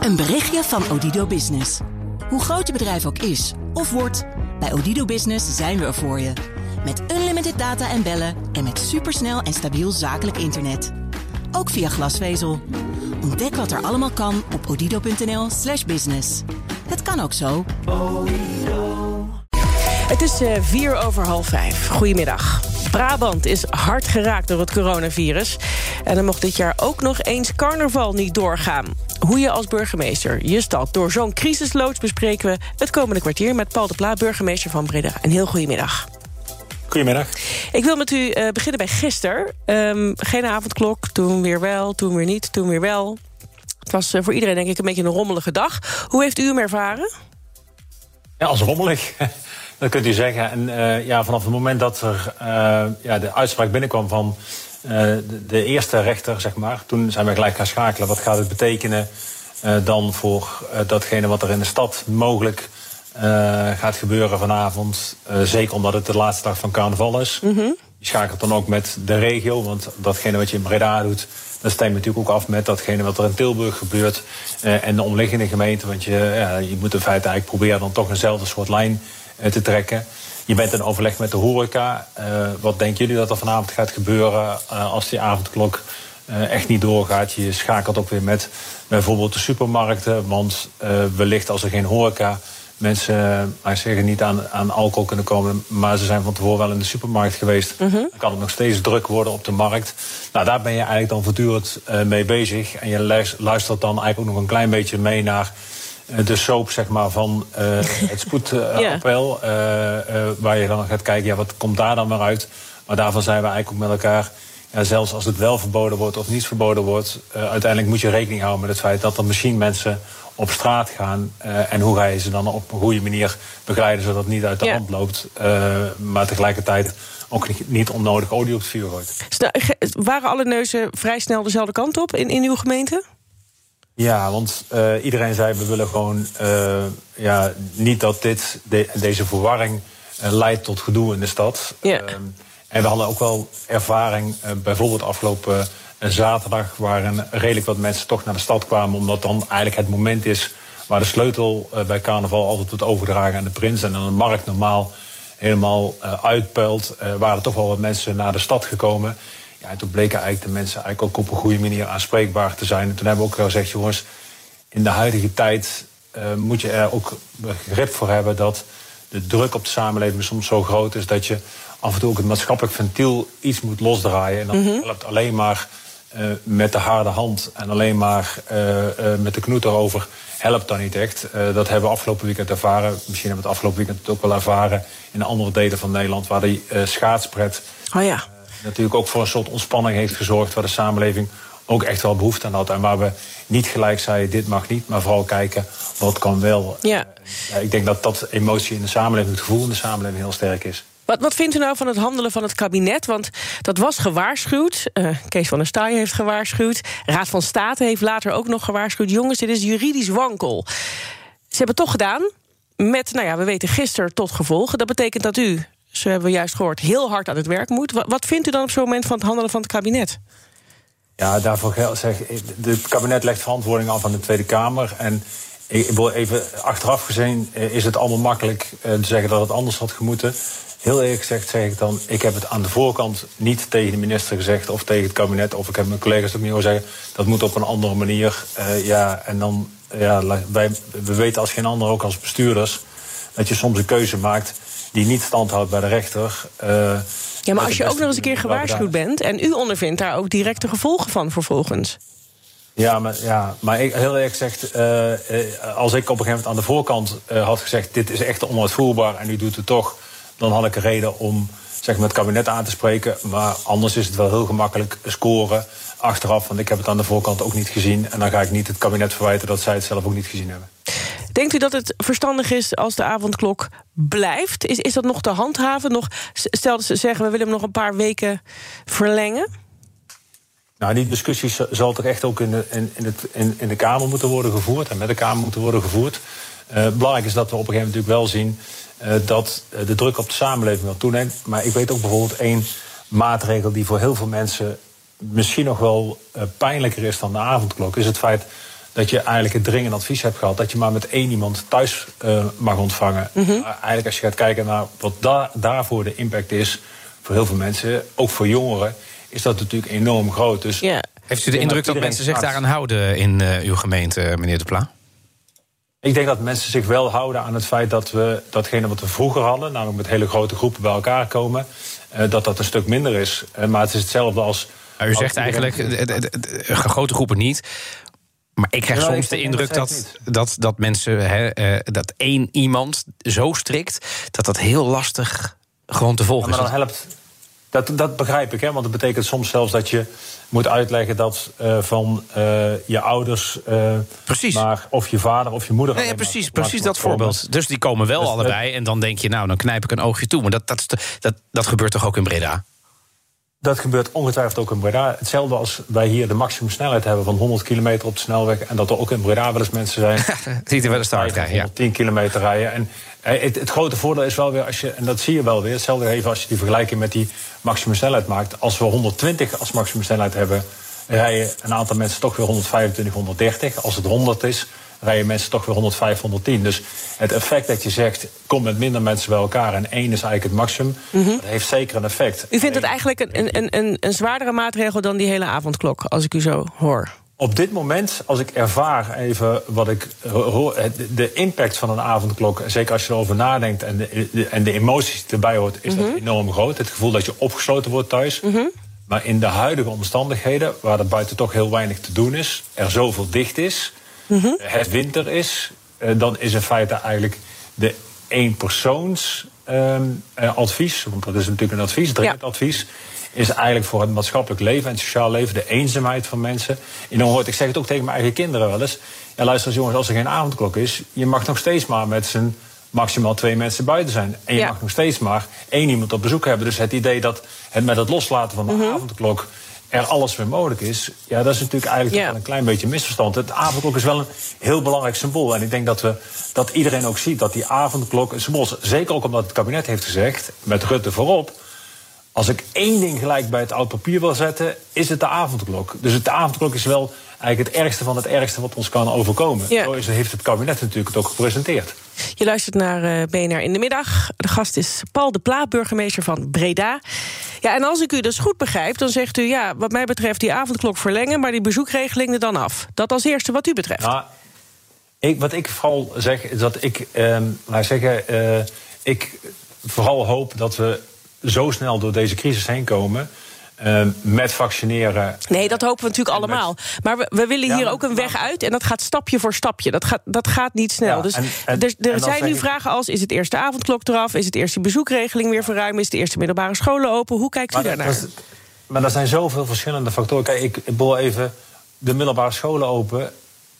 Een berichtje van Odido Business. Hoe groot je bedrijf ook is of wordt, bij Odido Business zijn we er voor je. Met unlimited data en bellen en met supersnel en stabiel zakelijk internet. Ook via glasvezel. Ontdek wat er allemaal kan op odido.nl/slash business. Het kan ook zo. Het is uh, vier over half vijf. Goedemiddag. Brabant is hard geraakt door het coronavirus. En dan mocht dit jaar ook nog eens carnaval niet doorgaan. Hoe je als burgemeester je stad door zo'n crisis loodt... bespreken we het komende kwartier met Paul de Pla, burgemeester van Breda. Een heel goedemiddag. Goedemiddag. Ik wil met u uh, beginnen bij gisteren. Um, geen avondklok, toen weer wel, toen weer niet, toen weer wel. Het was uh, voor iedereen denk ik een beetje een rommelige dag. Hoe heeft u hem ervaren? Ja, als rommelig. Dat kunt u zeggen. En uh, ja, vanaf het moment dat er ja, de uitspraak binnenkwam van de, de, eerste rechter, zeg maar... toen zijn we gelijk gaan schakelen. Wat gaat het betekenen dan voor datgene wat er in de stad mogelijk gaat gebeuren vanavond. Zeker omdat het de laatste dag van carnaval is. Mm -hmm. Je schakelt dan ook met de regio, want datgene wat je in Breda doet... dat stemt natuurlijk ook af met datgene wat er in Tilburg gebeurt... Uh, en de omliggende gemeenten. Want je, je moet in feite eigenlijk proberen dan toch eenzelfde soort lijn te trekken. Je bent in overleg met de horeca. wat denken jullie dat er vanavond gaat gebeuren als die avondklok echt niet doorgaat? Je schakelt ook weer met bijvoorbeeld de supermarkten. Want wellicht als er geen horeca mensen maar zeggen, niet aan, aan alcohol kunnen komen... maar ze zijn van tevoren wel in de supermarkt geweest... Mm -hmm. dan kan het nog steeds druk worden op de markt. Nou, daar ben je eigenlijk dan voortdurend uh, mee bezig. En je luistert dan eigenlijk ook nog een klein beetje mee naar... Uh, de soap zeg maar, van uh, het spoedappel. waar je dan gaat kijken, ja, wat komt daar dan maar uit? Maar daarvan zijn we eigenlijk ook met elkaar... Ja, zelfs als het wel verboden wordt of niet verboden wordt... uiteindelijk moet je rekening houden met het feit dat er misschien mensen op straat gaan. Uh, en hoe ga je ze dan op een goede manier begeleiden... zodat het niet uit de ja. hand loopt. Uh, maar tegelijkertijd ook niet onnodig olie op het vuur gooit. Waren alle neuzen vrij snel dezelfde kant op in, in uw gemeente? Ja, want uh, iedereen zei we willen gewoon ja, niet dat dit, de, deze verwarring leidt tot gedoe in de stad. Ja. en we hadden ook wel ervaring, bijvoorbeeld afgelopen zaterdag waren redelijk wat mensen toch naar de stad kwamen. Omdat dan eigenlijk het moment is waar de sleutel uh, bij carnaval altijd wordt overgedragen aan de prins. En dan de markt normaal helemaal uh, uitpuilt. Uh, waren toch wel wat mensen naar de stad gekomen. Ja, en toen bleken eigenlijk de mensen eigenlijk ook op een goede manier aanspreekbaar te zijn. En toen hebben we ook gezegd, jongens, in de huidige tijd moet je er ook begrip voor hebben dat de druk op de samenleving soms zo groot is dat je af en toe ook het maatschappelijk ventiel iets moet losdraaien. En dat mm -hmm. helpt alleen maar uh, met de harde hand en alleen maar uh, uh, met de knoet erover helpt dan niet echt. dat hebben we afgelopen weekend ervaren. Misschien hebben we het afgelopen weekend ook wel ervaren in andere delen van Nederland, waar die schaatspret oh ja. natuurlijk ook voor een soort ontspanning heeft gezorgd, waar de samenleving ook echt wel behoefte aan had. En waar we niet gelijk zeiden, dit mag niet, maar vooral kijken wat kan wel. Ja. ik denk dat dat emotie in de samenleving, het gevoel in de samenleving heel sterk is. Wat, vindt u nou van het handelen van het kabinet? Want dat was gewaarschuwd. Uh, Kees van der Staaij heeft gewaarschuwd. Raad van State heeft later ook nog gewaarschuwd. Jongens, dit is juridisch wankel. Ze hebben het toch gedaan. Met, nou ja, we weten gisteren tot gevolgen. Dat betekent dat u, zo hebben we juist gehoord, heel hard aan het werk moet. Wat, vindt u dan op zo'n moment van het handelen van het kabinet? Ja, daarvoor het kabinet legt verantwoording af aan de Tweede Kamer. En ik wil even achteraf gezien is het allemaal makkelijk te zeggen dat het anders had gemoeten. Heel eerlijk gezegd zeg ik dan, ik heb het aan de voorkant niet tegen de minister gezegd of tegen het kabinet. Of ik heb mijn collega's ook niet horen zeggen, dat moet op een andere manier. Uh, ja, en dan, ja, wij, we weten als geen ander, ook als bestuurders, dat je soms een keuze maakt die niet standhoudt bij de rechter. Uh, ja, maar als je ook nog eens een keer gewaarschuwd bent en u ondervindt daar ook directe gevolgen van vervolgens. Ja, maar, ja, maar ik, heel eerlijk gezegd, uh, als ik op een gegeven moment aan de voorkant had gezegd: dit is echt onuitvoerbaar en u doet het toch dan had ik een reden om zeg maar, het kabinet aan te spreken. Maar anders is het wel heel gemakkelijk scoren achteraf. Want ik heb het aan de voorkant ook niet gezien. En dan ga ik niet het kabinet verwijten dat zij het zelf ook niet gezien hebben. Denkt u dat het verstandig is als de avondklok blijft? Is, is dat nog te handhaven? Nog, stel dat ze zeggen, we willen hem nog een paar weken verlengen? Nou, die discussie zal toch echt ook in de, in, in, het, in, in de Kamer moeten worden gevoerd. En met de Kamer moeten worden gevoerd. Uh, belangrijk is dat we op een gegeven moment natuurlijk wel zien dat uh, de druk op de samenleving wel toeneemt. Maar ik weet ook bijvoorbeeld één maatregel die voor heel veel mensen misschien nog wel uh, pijnlijker is dan de avondklok, is het feit dat je eigenlijk het dringend advies hebt gehad dat je maar met één iemand thuis uh, mag ontvangen. Mm -hmm. eigenlijk als je gaat kijken naar wat da daarvoor de impact is voor heel veel mensen, ook voor jongeren, is dat natuurlijk enorm groot. Dus yeah. Heeft u de indruk dat, dat mensen zich daaraan houden in uh, uw gemeente, meneer De Pla? Ik denk dat mensen zich wel houden aan het feit dat we datgene wat we vroeger hadden, namelijk met hele grote groepen bij elkaar komen, uh, dat dat een stuk minder is. Uh, maar het is hetzelfde als. u zegt eigenlijk, grote groepen niet. Maar ik krijg soms de indruk dat, dat, dat mensen, hè, dat één iemand zo strikt, dat dat heel lastig gewoon te volgen ja, is. Maar dan helpt, dat, dat begrijp ik, hè, want het betekent soms zelfs dat je moet uitleggen dat uh, van uh, je ouders, uh, precies. maar of je vader of je moeder. Nee, precies, maar, precies dat voorbeeld. Dus die komen wel dus allebei en dan denk je, nou, dan knijp ik een oogje toe. Maar dat, dat, dat, dat gebeurt toch ook in Breda? Dat gebeurt ongetwijfeld ook in Breda. Hetzelfde als wij hier de maximumsnelheid hebben van 100 kilometer op de snelweg. En dat er ook in Breda wel eens mensen zijn. die er wel eens start rijden. 110 kilometer rijden. En het, het, grote voordeel is wel weer, als je, en dat zie je wel weer, hetzelfde even als je die vergelijking met die maximumsnelheid maakt. Als we 120 als maximumsnelheid hebben, rijden een aantal mensen toch weer 125, 130. Als het 100 is, rijden mensen toch weer 105, 110. Dus het effect dat je zegt, kom met minder mensen bij elkaar en één is eigenlijk het maximum, mm -hmm. dat heeft zeker een effect. U vindt het eigenlijk een, een, een, een zwaardere maatregel dan die hele avondklok, als ik u zo hoor? Op dit moment, als ik ervaar even wat ik hoor, de impact van een avondklok, zeker als je erover nadenkt en de, en de emoties die erbij hoort, is mm -hmm. dat enorm groot. Het gevoel dat je opgesloten wordt thuis. Mm -hmm. Maar in de huidige omstandigheden, waar er buiten toch heel weinig te doen is, er zoveel dicht is, mm -hmm. het winter is, uh, dan is in feite eigenlijk de eenpersoons um, uh, advies, want dat is natuurlijk een advies, dringend ja. advies, is eigenlijk voor het maatschappelijk leven en het sociaal leven de eenzaamheid van mensen. En hoort, ik zeg het ook tegen mijn eigen kinderen wel eens. Ja, luister eens jongens, als er geen avondklok is, je mag nog steeds maar met z'n maximaal twee mensen buiten zijn. En je ja. mag nog steeds maar één iemand op bezoek hebben. Dus het idee dat het met het loslaten van de mm -hmm. avondklok er alles weer mogelijk is, ja, dat is natuurlijk eigenlijk ja. wel een klein beetje misverstand. Het avondklok is wel een heel belangrijk symbool. En ik denk dat, we, dat iedereen ook ziet dat die avondklok een symbool is. Zeker ook omdat het kabinet heeft gezegd, met Rutte voorop. Als ik één ding gelijk bij het oud papier wil zetten, is het de avondklok. Dus de avondklok is wel eigenlijk het ergste van het ergste wat ons kan overkomen. Ja. Zo is, heeft het kabinet natuurlijk het ook gepresenteerd. Je luistert naar uh, BNR in de middag. De gast is Paul de Pla, burgemeester van Breda. Ja, en als ik u dus goed begrijp, dan zegt u... ja, wat mij betreft die avondklok verlengen... maar die bezoekregeling er dan af. Dat als eerste wat u betreft. Ik, wat ik vooral zeg, is dat ik... Laat zeggen, uh, ik vooral hoop dat we zo snel door deze crisis heen komen... Uh, met vaccineren. Nee, dat hopen we natuurlijk allemaal. Maar we, we willen ja, hier ook een weg uit en dat gaat stapje voor stapje. Dat gaat, dat gaat niet snel. Ja, dus en, en, er, er zijn nu vragen als: is het eerst de avondklok eraf? Is het eerst de bezoekregeling weer verruimen? Is de eerste middelbare scholen open? Hoe kijkt u daarnaar? Dat, maar er zijn zoveel verschillende factoren. Kijk, ik, ik boor even de middelbare scholen open.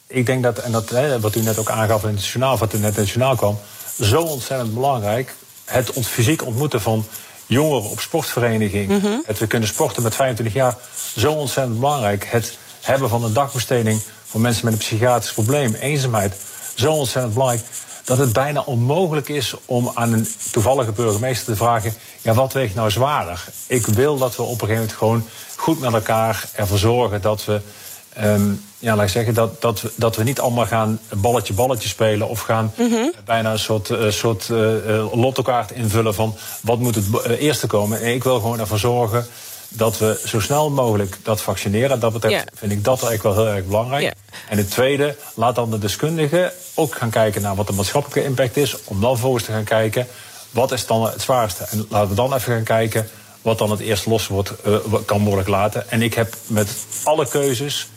Ik denk dat, en dat hè, wat u net ook aangaf in het journaal, wat u net in het journaal kwam, zo ontzettend belangrijk. Het fysiek ontmoeten van jongeren op sportvereniging. Mm -hmm. Het we kunnen sporten met 25 jaar. Zo ontzettend belangrijk. Het hebben van een dagbesteding voor mensen met een psychiatrisch probleem, eenzaamheid. Zo ontzettend belangrijk dat het bijna onmogelijk is om aan een toevallige burgemeester te vragen: ja, wat weegt nou zwaarder? Ik wil dat we op een gegeven moment gewoon goed met elkaar ervoor zorgen dat we. Um, ja, laat ik zeggen, dat, dat, we, dat we niet allemaal gaan balletje balletje spelen... of gaan mm -hmm. bijna een soort, uh, soort uh, lottokaart invullen van... wat moet het uh, eerste komen. En ik wil gewoon ervoor zorgen dat we zo snel mogelijk dat vaccineren. Dat betreft yeah. vind ik dat eigenlijk wel heel erg belangrijk. Yeah. En het tweede, laat dan de deskundigen ook gaan kijken... naar wat de maatschappelijke impact is... om dan vervolgens te gaan kijken, wat is dan het zwaarste? En laten we dan even gaan kijken wat dan het eerst los wordt, kan worden gelaten. En ik heb met alle keuzes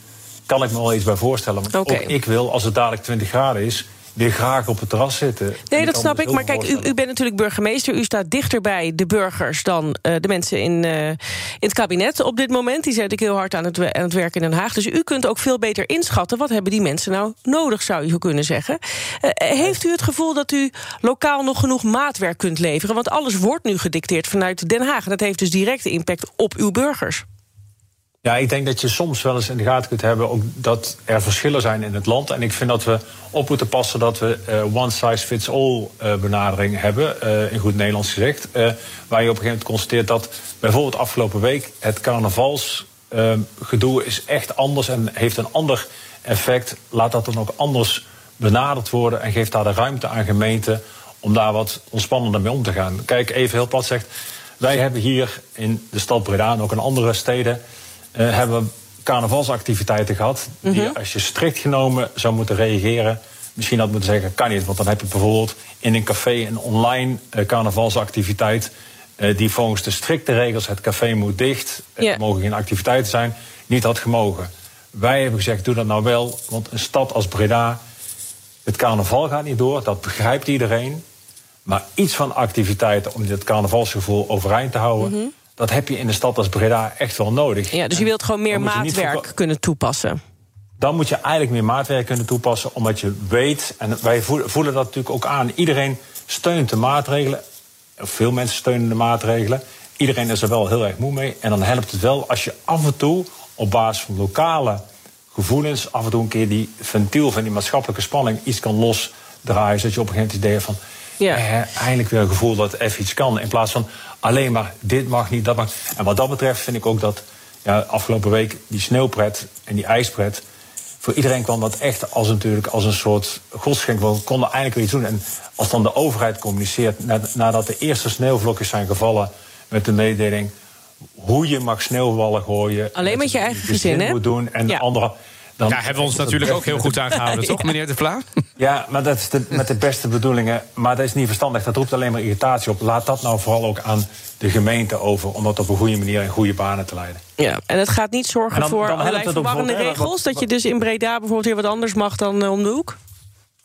kan ik me wel iets bij voorstellen. Want okay. ook ik wil, als het dadelijk 20 graden is weer graag op het terras zitten. Nee, dat snap ik. Maar kijk, u, u, bent natuurlijk burgemeester. U staat dichter bij de burgers dan uh, de mensen in, uh, in het kabinet op dit moment. Die zijn natuurlijk heel hard aan het, aan het werk in Den Haag. Dus u kunt ook veel beter inschatten... wat hebben die mensen nou nodig, zou je kunnen zeggen. Uh, heeft u het gevoel dat u lokaal nog genoeg maatwerk kunt leveren? Want alles wordt nu gedicteerd vanuit Den Haag. En dat heeft dus directe impact op uw burgers. Ja, ik denk dat je soms wel eens in de gaten kunt hebben ook dat er verschillen zijn in het land. En ik vind dat we op moeten passen dat we uh, one size fits all uh, benadering hebben, uh, in goed Nederlands gezegd. waar je op een gegeven moment constateert dat bijvoorbeeld afgelopen week het carnavalsgedoe is echt anders en heeft een ander effect, laat dat dan ook anders benaderd worden en geeft daar de ruimte aan gemeenten om daar wat ontspannender mee om te gaan. Kijk, even heel plat zegt, wij hebben hier in de stad Breda en ook in andere steden uh, hebben carnavalsactiviteiten gehad. Die mhm. als je strikt genomen zou moeten reageren, misschien had moeten zeggen, kan niet. Want dan heb je bijvoorbeeld in een café een online uh, carnavalsactiviteit. Uh, die volgens de strikte regels, het café moet dicht, er mogen geen activiteiten zijn, niet had gemogen. Wij hebben gezegd, doe dat nou wel, want een stad als Breda, het carnaval gaat niet door, dat begrijpt iedereen. Maar iets van activiteiten om dit carnavalsgevoel overeind te houden. Mhm. Dat heb je in een stad als Breda echt wel nodig. Ja, dus je wilt gewoon meer maatwerk kunnen toepassen. Dan moet je eigenlijk meer maatwerk kunnen toepassen, omdat je weet, en wij voelen dat natuurlijk ook aan, iedereen steunt de maatregelen. Veel mensen steunen de maatregelen. Iedereen is er wel heel erg moe mee. En dan helpt het wel als je af en toe op basis van lokale gevoelens, af en toe een keer die ventiel van die maatschappelijke spanning iets kan losdraaien. Zodat je op een gegeven moment het idee van ja. Eh, eindelijk weer een gevoel dat even iets kan. In plaats van alleen maar dit mag niet, dat mag. En wat dat betreft vind ik ook dat ja, afgelopen week die sneeuwpret en die ijspret. Voor iedereen kwam dat echt als, natuurlijk, als een soort godsgeschenk. We konden eindelijk weer iets doen. En als dan de overheid communiceert, nadat de eerste sneeuwvlokjes zijn gevallen met de mededeling hoe je mag sneeuwballen gooien. Alleen met je eigen gezin, hè? Moet doen en ja. andere dan Daar hebben we ons natuurlijk ook heel goed aan gehouden, toch, meneer De Vla? Ja, maar dat is de, met de beste bedoelingen. Maar dat is niet verstandig. Dat roept alleen maar irritatie op. Laat dat nou vooral ook aan de gemeente over. Om dat op een goede manier in goede banen te leiden. Ja, en het gaat niet zorgen voor allerlei verwarrende regels. Dat je dus in Breda bijvoorbeeld weer wat anders mag dan uh, om de hoek?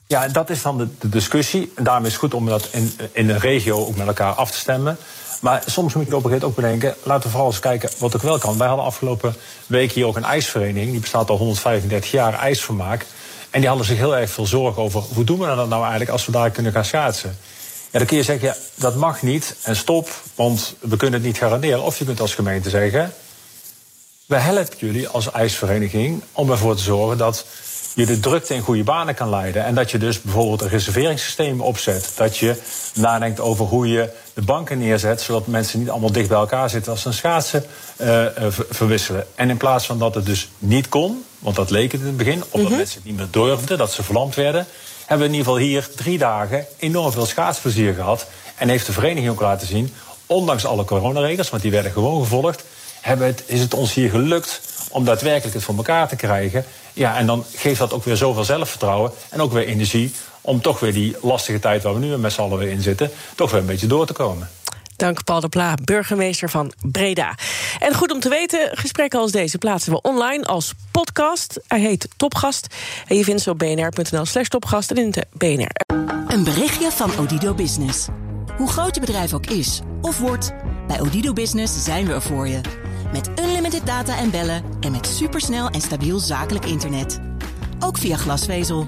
Ja, dat is dan de, de discussie. En daarom is het goed om dat in, in de regio ook met elkaar af te stemmen. Maar soms moet je op een gegeven moment ook bedenken... laten we vooral eens kijken wat ook wel kan. Wij hadden afgelopen week hier ook een ijsvereniging. Die bestaat al 135 jaar, ijsvermaak. En die hadden zich heel erg veel zorgen over... hoe doen we dat nou eigenlijk als we daar kunnen gaan schaatsen? Ja, dan kun je zeggen, dat mag niet en stop, want we kunnen het niet garanderen. Of je kunt als gemeente zeggen... we helpen jullie als ijsvereniging om ervoor te zorgen dat je de drukte in goede banen kan leiden. En dat je dus bijvoorbeeld een reserveringssysteem opzet. Dat je nadenkt over hoe je de banken neerzet, zodat mensen niet allemaal dicht bij elkaar zitten als ze een schaatsen uh, verwisselen. En in plaats van dat het dus niet kon, want dat leek het in het begin, of dat mhm. mensen het niet meer durfden, dat ze verlamd werden, hebben we in ieder geval hier drie dagen enorm veel schaatsplezier gehad. En heeft de vereniging ook laten zien, ondanks alle coronaregels, want die werden gewoon gevolgd, hebben het, is het ons hier gelukt om daadwerkelijk het voor elkaar te krijgen. Ja, en dan geeft dat ook weer zoveel zelfvertrouwen en ook weer energie om toch weer die lastige tijd waar we nu met z'n allen weer in zitten, toch weer een beetje door te komen. Dank Paul de Pla, burgemeester van Breda. En goed om te weten, gesprekken als deze plaatsen we online als podcast. Hij heet Topgast. En je vindt ze op bnr.nl slash topgast en in de BNR. Een berichtje van Odido Business. Hoe groot je bedrijf ook is of wordt, bij Odido Business zijn we er voor je. Met unlimited data en bellen en met supersnel en stabiel zakelijk internet. Ook via glasvezel.